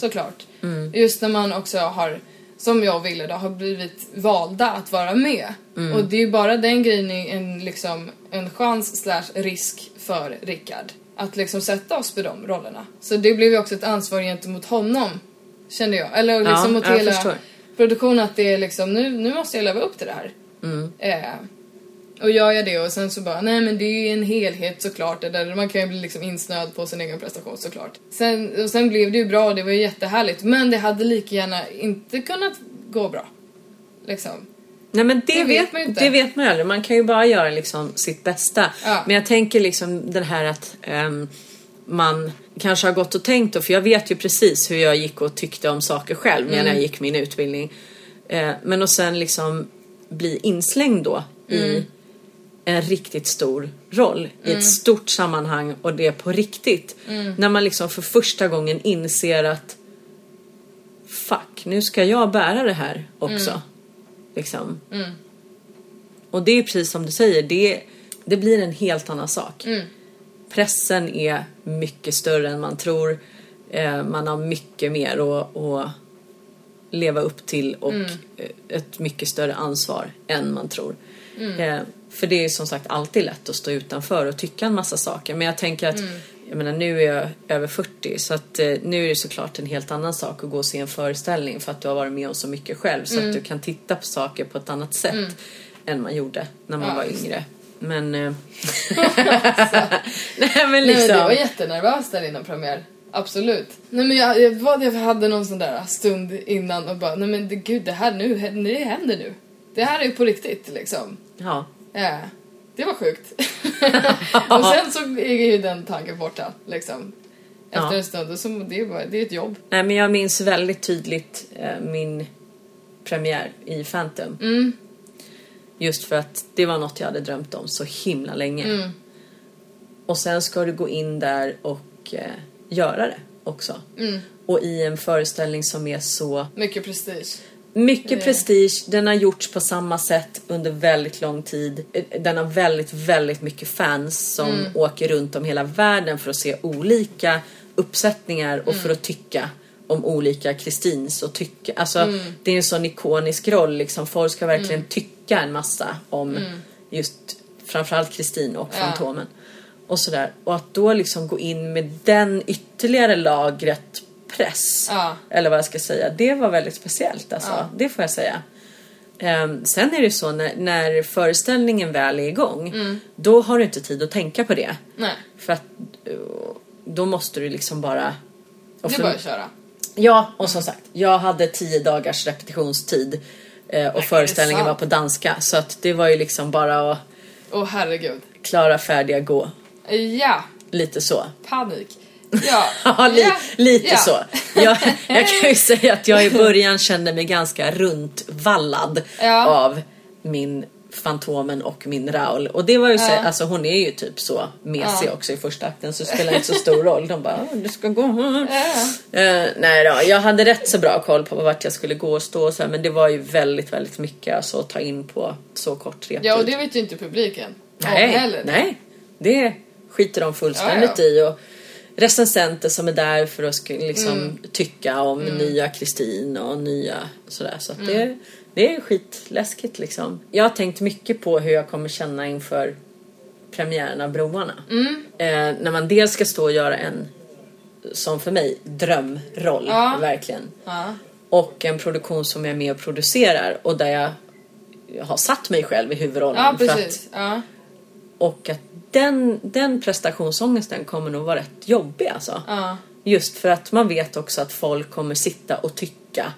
Såklart. Just när man också har, som jag ville då, har blivit valda att vara med. Och det är ju bara den grejen en, liksom, en chans slash risk för Rickard. Att liksom sätta oss på de rollerna. Så det blev ju också ett ansvar gentemot honom. Kände jag. Eller liksom Ja, mot hela förstår. produktionen att det är liksom, nu, nu måste jag leva upp till det här. Mm. Eh, och gör jag det och sen så bara, nej men det är ju en helhet såklart. Det där, man kan ju bli liksom insnöad på sin egen prestation såklart. Sen, och sen blev det ju bra och det var ju jättehärligt. Men det hade lika gärna inte kunnat gå bra. Liksom. Nej men det, Det vet, vet man ju inte. det vet man ju aldrig. Man kan ju bara göra liksom sitt bästa. Ja. Men jag tänker liksom den här att ehm, man kanske har gått och tänkt då, för jag vet ju precis hur jag gick och tyckte om saker själv när Mm. jag gick min utbildning. Eh, men och sen liksom bli inslängd då Mm. i en riktigt stor roll i ett stort sammanhang och det på riktigt. Mm. När man liksom för första gången inser att fuck, nu ska jag bära det här också. Mm. Liksom. Och det är precis som du säger, det, det blir en helt annan sak. Mm. Pressen är mycket större än man tror. Eh, man har mycket mer att, att leva upp till och Mm. ett mycket större ansvar än man tror. Mm. Eh, för det är som sagt alltid lätt att stå utanför och tycka en massa saker. Men jag tänker att Mm. jag menar, nu är jag över 40 så att eh, nu är det såklart en helt annan sak att gå och se en föreställning för att du har varit med om så mycket själv så Mm. att du kan titta på saker på ett annat sätt än man gjorde när man Ja, var yngre. Men... Eh, nej men Nej, liksom. men det var jättenervös där innan premiär. Absolut. Nej men jag, jag, var, jag hade någon sån där stund innan och bara, nej men det, gud det här nu, det händer nu. Det här är ju på riktigt liksom. Ja. Ja, det var sjukt. och sen så är ju den tanken borta liksom. Efter Ja. en stund, så det är, bara, det är ett jobb. Nej men jag minns väldigt tydligt eh, min premiär i Phantom. Mm. Just för att det var något jag hade drömt om så himla länge. Mm. Och sen ska du gå in där och eh, göra det också. Mm. Och i en föreställning som är så Mycket prestige. Mycket prestige, den har gjorts på samma sätt under väldigt lång tid. Den har väldigt, väldigt mycket fans som Mm. åker runt om hela världen för att se olika uppsättningar och Mm. för att tycka om olika Kristins och tycka. Alltså Mm. det är en sån ikonisk roll liksom. Folk ska verkligen tycka en massa om just framförallt Kristin och Mm. Ja. Fantomen. Och sådär. Och att då liksom gå in med den ytterligare lagret press. Ja. Eller vad jag ska säga. Det var väldigt speciellt alltså. Ja. Det får jag säga. Ehm, sen är det så när, när föreställningen väl är igång. Mm. Då har du inte tid att tänka på det. Nej, För att eh, då måste du liksom bara... och det är för- bara att köra. Ja, och som sagt, jag hade tio dagars repetitionstid. eh, Och det föreställningen var på danska. Så att det var ju liksom bara att Åh herregud. klara, färdiga, gå. Ja, Lite så. panik. Ja, Ja, li, ja, lite ja. så. Jag, jag kan ju säga att jag i början kände mig ganska runtvallad Ja. av min Fantomen och min Raul. Och det var ju så, alltså hon är ju typ så mesig också i första akten så det spelar inte så stor roll. De bara, "Ah, du ska gå. Ja. Eh, nej då, jag hade rätt så bra koll på vart jag skulle gå och stå och så här, men det var ju väldigt, väldigt mycket alltså, att ta in på så kort reptid. Ja, och det vet ju inte publiken. nej, nej, det skiter de fullständigt i. Och recensenter som är där för att liksom, Mm. tycka om nya Kristin och nya sådär. Så att Mm. det, det är skitläskigt liksom. Jag har tänkt mycket på hur jag kommer känna inför premiären av Broarna. Mm. Eh, när man dels ska stå och göra en, som för mig, drömroll. Ja. Verkligen. Ja. Och en produktion som jag är med och producerar och där jag har satt mig själv i huvudrollen. ja, för att precis. Ja. och att den, den prestationsångesten kommer nog vara rätt jobbig alltså. Ja. Just för att man vet också att folk kommer sitta och tycka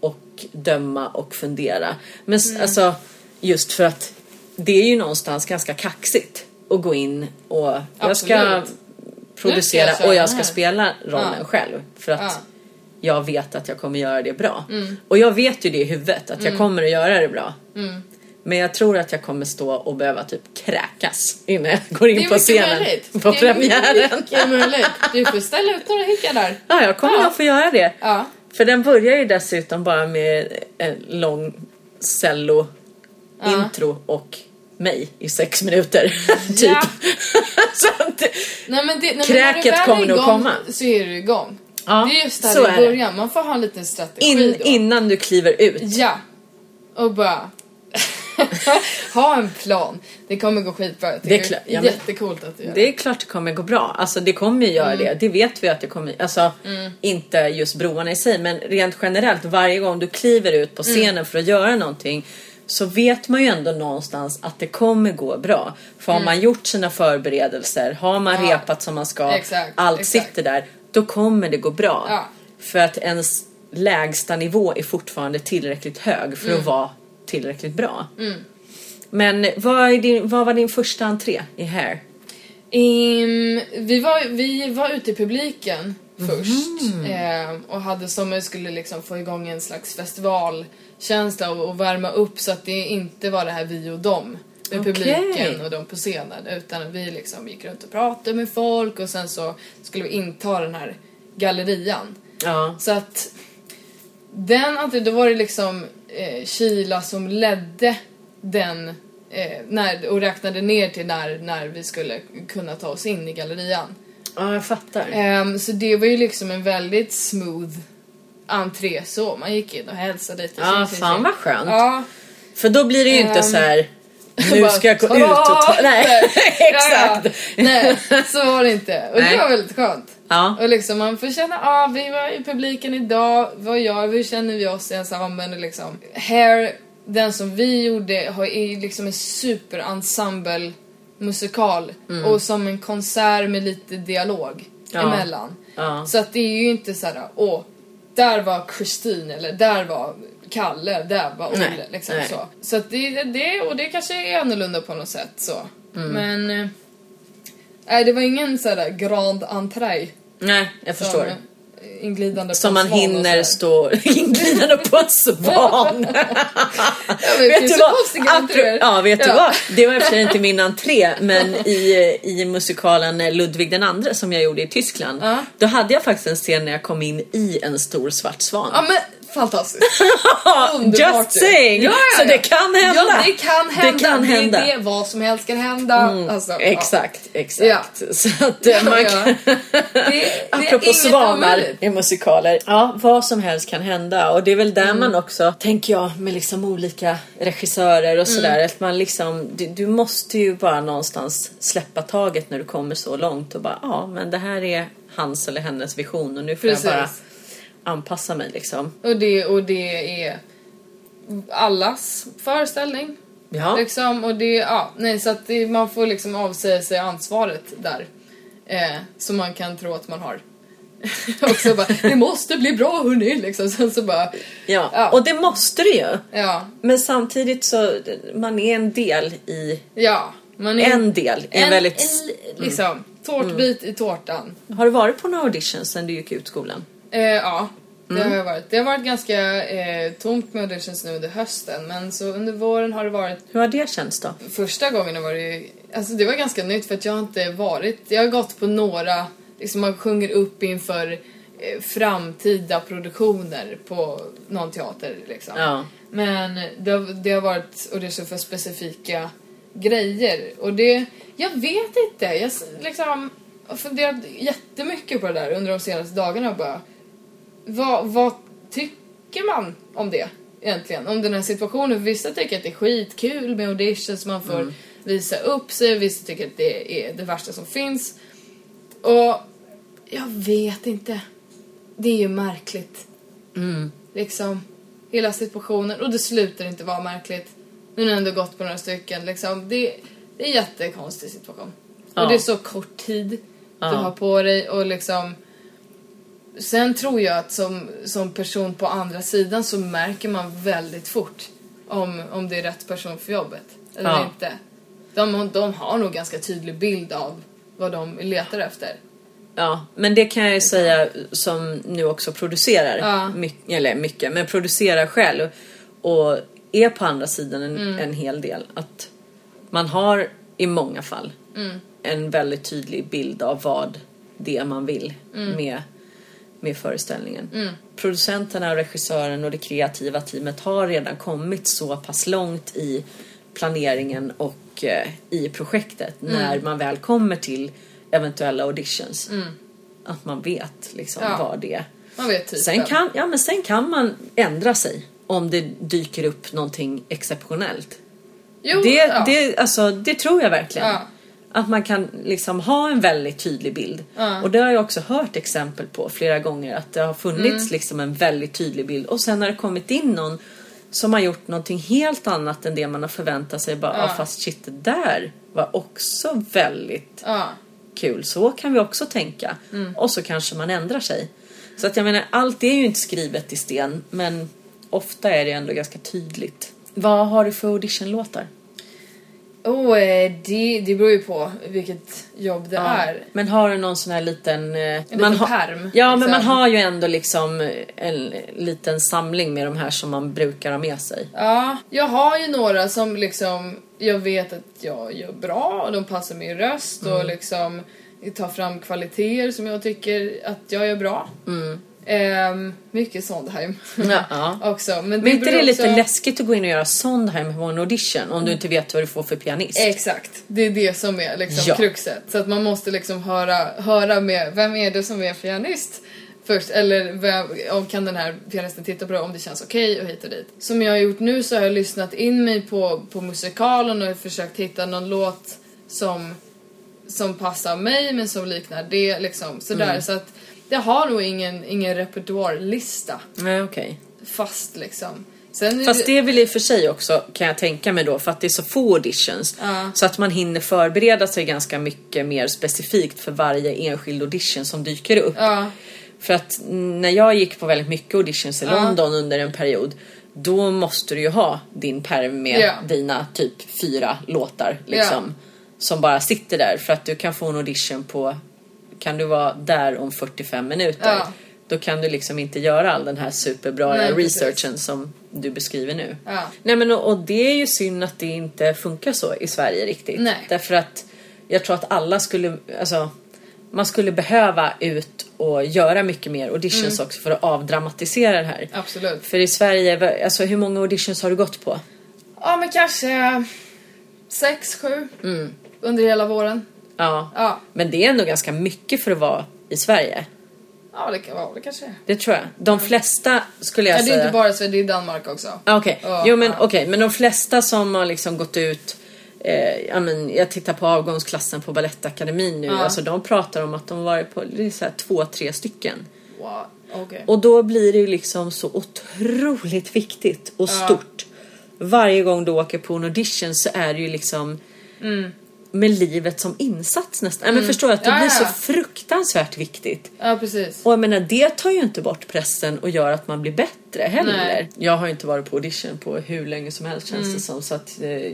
och döma och fundera. Men Mm. alltså just för att det är ju någonstans ganska kaxigt att gå in och jag ska producera jag och jag ska här. spela rollen Ja. själv. För att Ja. jag vet att jag kommer göra det bra. Mm. Och jag vet ju det i huvudet att jag kommer att göra det bra. Mm. Men jag tror att jag kommer stå och behöva typ kräkas innan jag går Det in är på scenen möjligt. på Det är premiären. mycket möjligt. Du får ställa ut några hickar där. Ja, jag kommer Ja. nog få göra det. Ja. För den börjar ju dessutom bara med en lång cello Ja. intro och mig i sex minuter. typ. Så att, det- Nej, men det, nej, men Kräket är kommer nog komma. Så är du igång. Ja, det är just där är i det. början. Man får ha en liten strategi in, då. innan du kliver ut. Ja. Och bara... ha en plan. Det kommer gå skitbra. Jag Det är klart, ja, jättecoolt att du gör Det är klart det kommer gå bra. Alltså det kommer ju göra det. Det vet vi att det kommer. Alltså inte just broarna i sig men rent generellt varje gång du kliver ut på scenen för att göra någonting så vet man ju ändå någonstans att det kommer gå bra. För har man gjort sina förberedelser, har man Ja. repat som man ska, Exakt, allt exakt. sitter där, då kommer det gå bra. Ja. För att ens lägsta nivå är fortfarande tillräckligt hög för Mm. att vara tillräckligt bra. Men vad, är din, vad var din första entré i Hair? Ehm, vi, var, vi var ute i publiken först Mhm. ehm, och hade som vi skulle liksom få igång en slags festivalkänsla och, och värma upp så att det inte var det här vi och dem med Okej. publiken och de på scenen utan vi liksom gick runt och pratade med folk och sen så skulle vi inta den här gallerian. Ja. Så att den, då var det liksom eh, Kila som ledde den eh, när, och räknade ner till när, när vi skulle kunna ta oss in i gallerian. Ja, jag fattar. Ehm, så det var ju liksom en väldigt smooth entré så. Man gick in och hälsade lite. Ja, fan vad skönt. Ja. För då blir det ju inte Ehm, så här. Nu bara, ska jag gå "Ta ut och ta... det!" Nej, exakt. Ja, ja. Nej, så var det inte. Och Nej. det var väldigt skönt. Ja. Och liksom man får känna, ah, vi var i publiken idag, vad gör vi, hur känner vi oss i ensemblen och liksom. Hair, den som vi gjorde, har är liksom en superensemble musikal och som en konsert med lite dialog Ja. emellan. Ja. Så att det är ju inte så här, åh, där var Christine eller där var Kalle, där var Olle. Liksom nej. så. Så att det, det, och det kanske är annorlunda på något sätt så. Mm. Men, eh, nej det var ingen så här grand entré. Nej, jag som, förstår. eh, Inglidande Som man hinner sådär. stå inglidande på en svan. Finns ju konstiga Apro- ja, vet du Ja. vad? Det var i och för sig inte min entré, men i, i musikalen Ludvig den andre som jag gjorde i Tyskland. Ja. Då hade jag faktiskt en scen när jag kom in i en stor svart svan. Ja men fantastiskt. Underbart Just ju. saying! Ja, ja, Så det kan hända. Ja det kan hända. Det kan hända. Mm, Det är det, vad som helst kan hända. Alltså, ja. Exakt, exakt. Så att eh, man kan... Det, det Apropå svanar i musikaler. Ja, vad som helst kan hända. Och det är väl där Mm. man också, tänker jag, med liksom olika regissörer och sådär. Mm. Att man liksom, du, du måste ju bara någonstans släppa taget när du kommer så långt och bara, ja men det här är hans eller hennes vision och nu får Precis. jag bara anpassa mig liksom. Och det, och det är allas föreställning. Ja, Liksom, och det, ja, nej, så att det, man får liksom avsäga sig ansvaret där. Eh, så man kan tro att man har. och så bara, det måste bli bra hörni, liksom. Sen så bara, ja. Ja. och det måste det ju. ja, Men samtidigt så, man är en del i, ja. Man är en del i en, väldigt... en, liksom, tårtbit i tårtan. Har du varit på några auditions sen du gick ut skolan? Eh, ja, Det har jag varit. Det har varit ganska eh, tomt med auditions nu under hösten men så under våren har det varit Hur har det känts då? Första gången var det ju, alltså det var ganska nytt för att jag har inte varit, jag har gått på några, liksom man sjunger upp inför eh, framtida produktioner på någon teater liksom. Ja. Men det, har- det har varit audition för specifika grejer och det, jag vet inte, jag liksom har funderat jättemycket på det där under de senaste dagarna och bara vad, vad tycker man om det egentligen? Om den här situationen. Vissa tycker att det är skitkul med auditions, man får visa upp sig. Vissa tycker att det är det värsta som finns. Och jag vet inte. Det är ju märkligt. Liksom, hela situationen. Och det slutar inte vara märkligt. Nu har jag ändå gått på några stycken. Liksom, det, det är en jättekonstig situation. Ja. Och det är så kort tid Ja. du har på dig och liksom Sen tror jag att som, som person på andra sidan så märker man väldigt fort om, om det är rätt person för jobbet eller Ja. inte. De, de har nog ganska tydlig bild av vad de letar efter. Ja, men det kan jag ju säga som nu också producerar. Ja. Mycket, eller mycket, men producerar själv. Och är på andra sidan en, Mm. en hel del. Att man har i många fall Mm. en väldigt tydlig bild av vad det är man vill Mm. med, med föreställningen. Producenterna, och regissören och det kreativa teamet har redan kommit så pass långt i planeringen och eh, i projektet Mm. när man väl kommer till eventuella auditions. Att man vet liksom Ja. vad det är. Man vet typen. Sen kan, ja, men sen kan man ändra sig om det dyker upp någonting exceptionellt. jo, Det, ja. det, alltså, det tror jag verkligen. Ja. Att man kan liksom ha en väldigt tydlig bild. Ja. Och det har jag också hört exempel på flera gånger. Att det har funnits Mm. liksom en väldigt tydlig bild. Och sen har det kommit in någon som har gjort någonting helt annat än det man har förväntat sig. Bara, Ja. ja. fast shit, det där var också väldigt Ja. kul. Så kan vi också tänka. Mm. Och så kanske man ändrar sig. Så att jag menar, allt är ju inte skrivet i sten. Men ofta är det ändå ganska tydligt. Vad har du för auditionlåtar? Oh, eh, det, det beror ju på vilket jobb det Ja. är. Men har du någon sån här liten... eh, En liten har, pärm, Ja, men liksom. man har ju ändå liksom en liten samling med de här som man brukar ha med sig. Ja, jag har ju några som liksom jag vet att jag gör bra och de passar min röst Mm. och liksom tar fram kvaliteter som jag tycker att jag gör bra. Ehm, mycket Sondheim Mm. Ja, också. Men, Men är inte det lite också- läskigt att gå in och göra Sondheim på en audition om du inte vet vad du får för pianist? Exakt, det är det som är liksom Ja. kruxet. Så att man måste liksom höra, höra med, vem är det som är pianist? Först, eller vem, om kan den här pianisten titta på det om det känns okej och hit och dit. Som jag har gjort nu så har jag lyssnat in mig på, på musikalen och försökt hitta någon låt som, som passar mig men som liknar det liksom. Sådär, Mm. så att jag har nog ingen, ingen repertoarlista Nej, okej. fast liksom. Sen är Fast det är väl i och för sig också kan jag tänka mig då för att det är så få auditions. Ja. Så att man hinner förbereda sig ganska mycket mer specifikt för varje enskild audition som dyker upp. Ja, För att när jag gick på väldigt mycket auditions i. London under en period då måste du ju ha din perm med Ja. dina typ fyra låtar liksom. Som bara sitter där för att du kan få en audition på kan du vara där om 45 minuter. Ja. Då kan du liksom inte göra all den här superbra Nej, precis. researchen som du beskriver nu. Ja. Nej men och, och det är ju synd att det inte funkar så i Sverige riktigt. Nej. Därför att jag tror att alla skulle, alltså man skulle behöva ut och göra mycket mer auditions Mm. också för att avdramatisera det här. absolut. För i Sverige, alltså hur många auditions har du gått på? Ja men kanske sex, sju Mm. under hela våren. Ja. Ja, Men det är ändå ganska mycket för att vara i Sverige. ja det kan vara det kanske är. Det tror jag. De flesta skulle jag Ja, det är säga. inte bara Sverige, det är Danmark också. Ah, Okej, Ja, jo men ja. okej, men de flesta som har liksom gått ut eh, ja, men jag tittar på avgångsklassen på Balettakademin nu. Ja. Alltså de pratar om att de varit på det är så här, två, tre stycken. Wow. Okej. Och då blir det ju liksom så otroligt viktigt och Ja. stort. Varje gång du åker på en audition så är det ju liksom med livet som insats nästan. Ja, Men förstår du att det Mm. Ja, blir ja, så fruktansvärt viktigt. Ja precis. Och jag menar det tar ju inte bort pressen och gör att man blir bättre heller. Nej. Jag har ju inte varit på audition på hur länge som helst känns Mm. det som. Så att, eh,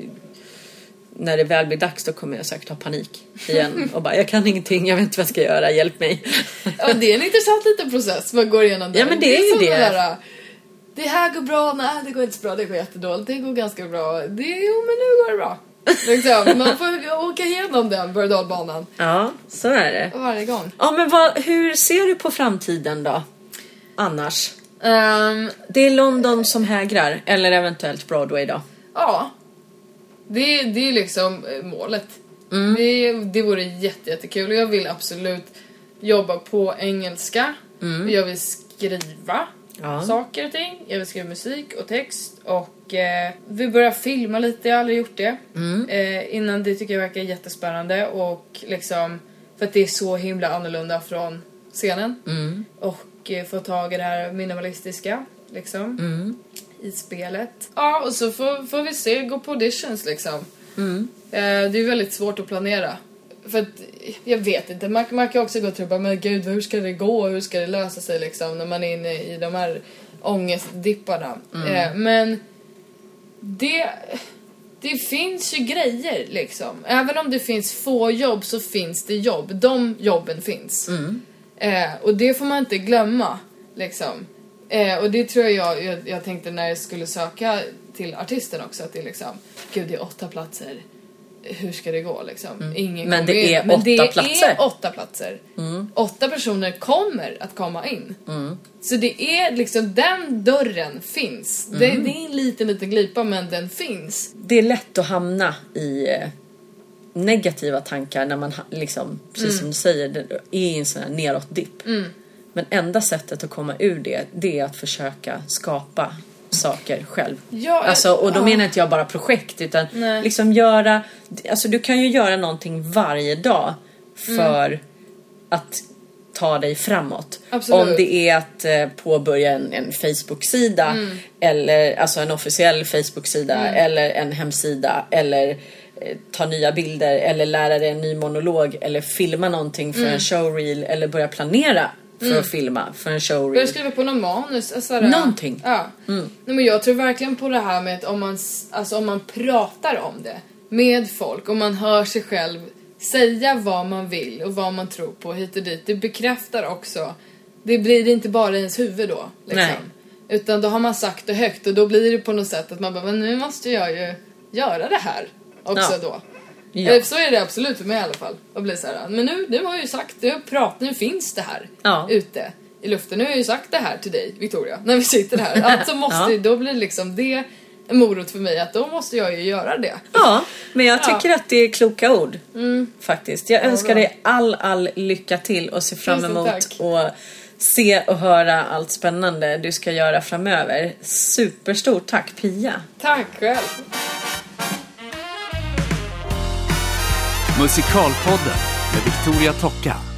när det väl blir dags då kommer jag säkert ha panik igen och bara jag kan ingenting, jag vet inte vad jag ska göra, hjälp mig. Ja, det är en intressant liten process man går igenom där. Ja, men det är ju det. Där, det här går bra, nej det går inte så bra, det går jättedåligt, det går ganska bra, det, jo men nu går det bra. Liksom, man får åka igenom den berg dalbanan Ja, så är det. varje gång. Ja, men vad, hur ser du på framtiden då? Annars? Ehm, Det är London som hägrar, eller eventuellt Broadway då. ja, det, det är liksom eh, målet. Det, det vore jätte, jättekul jag vill absolut jobba på engelska. Och jag vill skriva Ja. saker och ting. Jag vill skriva musik och text och eh, vi börjar filma lite, jag har aldrig gjort det. Eh, innan det tycker jag verkar jättespännande och liksom för att det är så himla annorlunda från scenen. Och eh, få tag i det här minimalistiska liksom. I spelet. Ja, och så får, får vi se, gå på auditions liksom. Eh, det är väldigt svårt att planera. För att, jag vet inte, man, man kan också gå och tro bara, men gud hur ska det gå, hur ska det lösa sig liksom när man är inne i de här ångestdipparna. Eh, men det, det finns ju grejer liksom. Även om det finns få jobb så finns det jobb. De jobben finns. Eh, och det får man inte glömma liksom. Eh, och det tror jag, jag jag tänkte när jag skulle söka till artisten också att det är liksom, gud det är åtta platser. Hur ska det gå liksom? Ingen Men det in. är Men åtta det platser. är åtta platser. Åtta personer kommer att komma in. Så det är liksom, den dörren finns. Det, det är en liten, liten glipa men den finns. Det är lätt att hamna i eh, negativa tankar när man liksom, precis som du säger, är i en sån här neråt-dipp. Men enda sättet att komma ur det, det är att försöka skapa saker själv. Ja, alltså, och då ja. menar inte jag bara projekt utan Nej. liksom göra, alltså du kan ju göra någonting varje dag för att ta dig framåt. Absolut. Om det är att eh, påbörja en, en Facebook-sida eller alltså en officiell Facebook-sida eller en hemsida eller eh, ta nya bilder eller lära dig en ny monolog eller filma någonting för en showreel eller börja planera för att filma för en showreel. Börja skriva på någon manus. Alltså. Någonting. Ja. Nej, men jag tror verkligen på det här med att om man, alltså, om man pratar om det med folk, om man hör sig själv säga vad man vill och vad man tror på hit och dit. Det bekräftar också. Det blir inte bara i ens huvud då. Liksom. Nej. Utan då har man sagt det högt och då blir det på något sätt att man bara, men nu måste jag ju göra det här också Ja. då. Ja. Eh, Så är det absolut för mig i alla fall. Och blir så här, men nu, nu har jag ju sagt, jag har pratat, nu finns det här Ja. ute i luften. Nu har jag ju sagt det här till dig, Victoria, när vi sitter här. Alltså måste, Ja. Då blir liksom det en morot för mig att då måste jag ju göra det. Ja, men jag Ja. Mm. tycker att det är kloka ord. Faktiskt. Jag önskar bra. dig all, all lycka till och ser fram emot att se och höra allt spännande du ska göra framöver. Superstort tack Pia! Tack själv! Musikalpodden med Victoria Tocka.